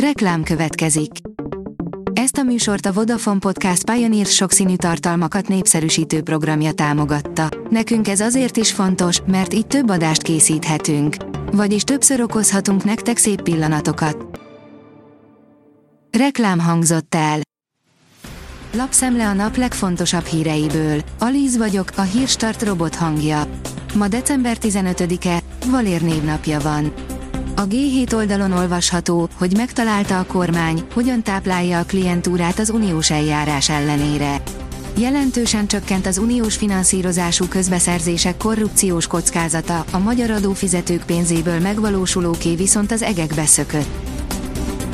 Reklám következik. Ezt a műsort a Vodafone Podcast Pioneer sokszínű tartalmakat népszerűsítő programja támogatta. Nekünk ez azért is fontos, mert így több adást készíthetünk. Vagyis többször okozhatunk nektek szép pillanatokat. Reklám hangzott el. Lapszemle a nap legfontosabb híreiből. Alíz vagyok, a hírstart robot hangja. Ma december 15-e, Valér névnapja van. A G7 oldalon olvasható, hogy megtalálta a kormány, hogyan táplálja a klientúrát az uniós eljárás ellenére. Jelentősen csökkent az uniós finanszírozású közbeszerzések korrupciós kockázata, a magyar adófizetők pénzéből megvalósulóké viszont az egekbe szökött.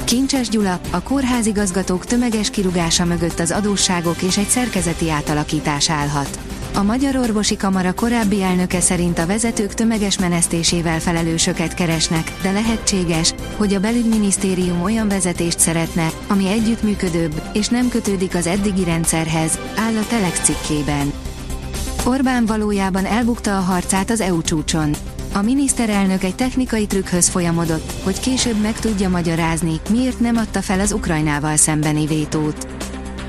Kincses Gyula, a kórházigazgatók tömeges kirugása mögött az adósságok és egy szerkezeti átalakítás állhat. A Magyar Orvosi Kamara korábbi elnöke szerint a vezetők tömeges menesztésével felelősöket keresnek, de lehetséges, hogy a belügyminisztérium olyan vezetést szeretne, ami együttműködőbb, és nem kötődik az eddigi rendszerhez, áll a Telex cikkében. Orbán valójában elbukta a harcát az EU csúcson. A miniszterelnök egy technikai trükkhöz folyamodott, hogy később meg tudja magyarázni, miért nem adta fel az Ukrajnával szembeni vétót.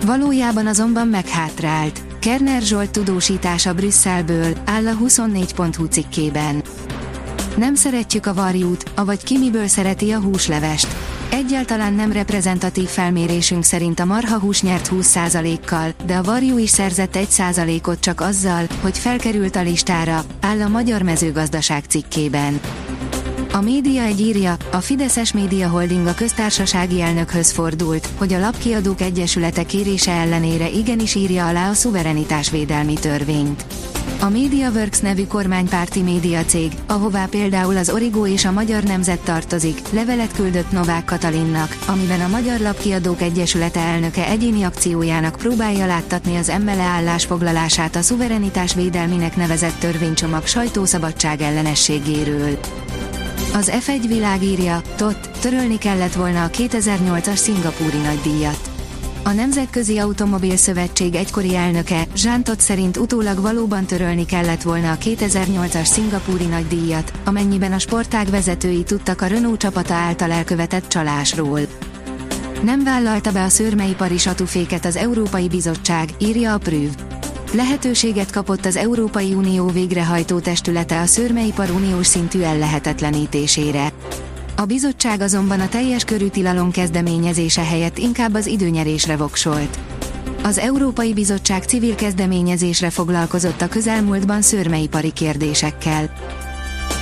Valójában azonban meghátrált. Kerner Zsolt tudósítása Brüsszelből, áll a 24.hu cikkében. Nem szeretjük a varjút, avagy ki miből szereti a húslevest. Egyáltalán nem reprezentatív felmérésünk szerint a marha hús nyert 20%-kal, de a varjú is szerzett 1%-ot csak azzal, hogy felkerült a listára, áll a Magyar Mezőgazdaság cikkében. A média egy írja, a Fideszes Média Holding a köztársasági elnökhöz fordult, hogy a lapkiadók egyesülete kérése ellenére igenis írja alá a szuverenitásvédelmi törvényt. A MediaWorks nevű kormánypárti médiacég, ahová például az Origo és a Magyar Nemzet tartozik, levelet küldött Novák Katalinnak, amiben a Magyar Lapkiadók Egyesülete elnöke egyéni akciójának próbálja láttatni az MLE állásfoglalását a szuverenitás védelminek nevezett törvénycsomag sajtószabadság ellenességéről. Az F1 világírja, TOT, törölni kellett volna a 2008-as szingapúri nagydíjat. A Nemzetközi Automobil Szövetség egykori elnöke, Jean Todt szerint utólag valóban törölni kellett volna a 2008-as szingapúri nagydíjat, amennyiben a sportág vezetői tudtak a Renault csapata által elkövetett csalásról. Nem vállalta be a szőrmeipari satuféket az Európai Bizottság, írja a Prüv. Lehetőséget kapott az Európai Unió végrehajtó testülete a szőrmeipar uniós szintű ellehetetlenítésére. A bizottság azonban a teljes körű tilalom kezdeményezése helyett inkább az időnyerésre voksolt. Az Európai Bizottság civil kezdeményezésre foglalkozott a közelmúltban szőrmeipari kérdésekkel.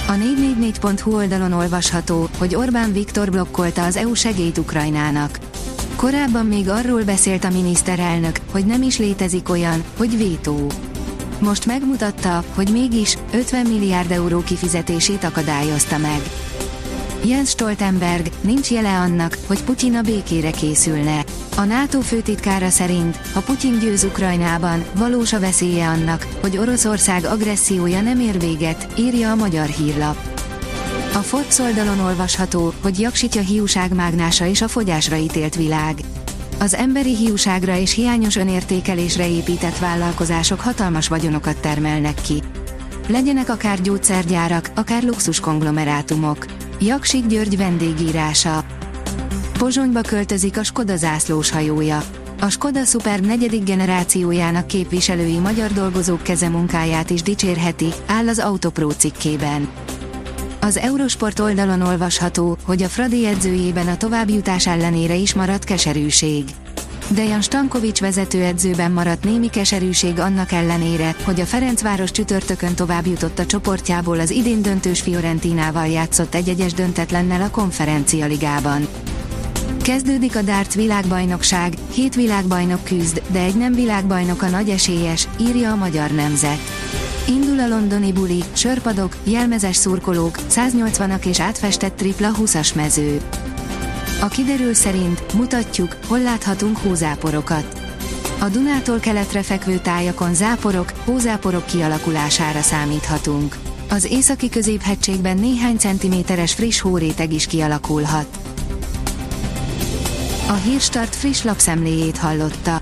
A 444.hu oldalon olvasható, hogy Orbán Viktor blokkolta az EU segélyt Ukrajnának. Korábban még arról beszélt a miniszterelnök, hogy nem is létezik olyan, hogy vétó. Most megmutatta, hogy mégis 50 milliárd euró kifizetését akadályozta meg. Jens Stoltenberg, nincs jele annak, hogy Putyin a békére készülne. A NATO főtitkára szerint, ha Putyin győz Ukrajnában, valós a veszélye annak, hogy Oroszország agressziója nem ér véget, írja a magyar hírlap. A Forbes oldalon olvasható, hogy jaksítja hiúság mágnása és a fogyásra ítélt világ. Az emberi hiúságra és hiányos önértékelésre épített vállalkozások hatalmas vagyonokat termelnek ki. Legyenek akár gyógyszergyárak, akár luxus konglomerátumok. Jaksik György vendégírása. Pozsonyba költözik a Skoda zászlós hajója. A Skoda Superb negyedik generációjának képviselői magyar dolgozók kezemunkáját is dicsérheti, áll az Autopro cikkében. Az Eurosport oldalon olvasható, hogy a Fradi edzőjében a továbbjutás ellenére is maradt keserűség. Dejan Stankovics vezetőedzőben maradt némi keserűség annak ellenére, hogy a Ferencváros csütörtökön tovább jutott a csoportjából az idén döntős Fiorentinával játszott egyegyes döntetlennel a konferencia ligában. Kezdődik a darts világbajnokság, hét világbajnok küzd, de egy nem világbajnok a nagy esélyes, írja a magyar nemzet. Indul a londoni buli, sörpadok, jelmezes szurkolók, 180-ak és átfestett tripla 20-as mező. A kiderül szerint mutatjuk, hol láthatunk hózáporokat. A Dunától keletre fekvő tájakon záporok, hózáporok kialakulására számíthatunk. Az északi középhegységben néhány centiméteres friss hóréteg is kialakulhat. A Hírstart friss lapszemléjét hallotta.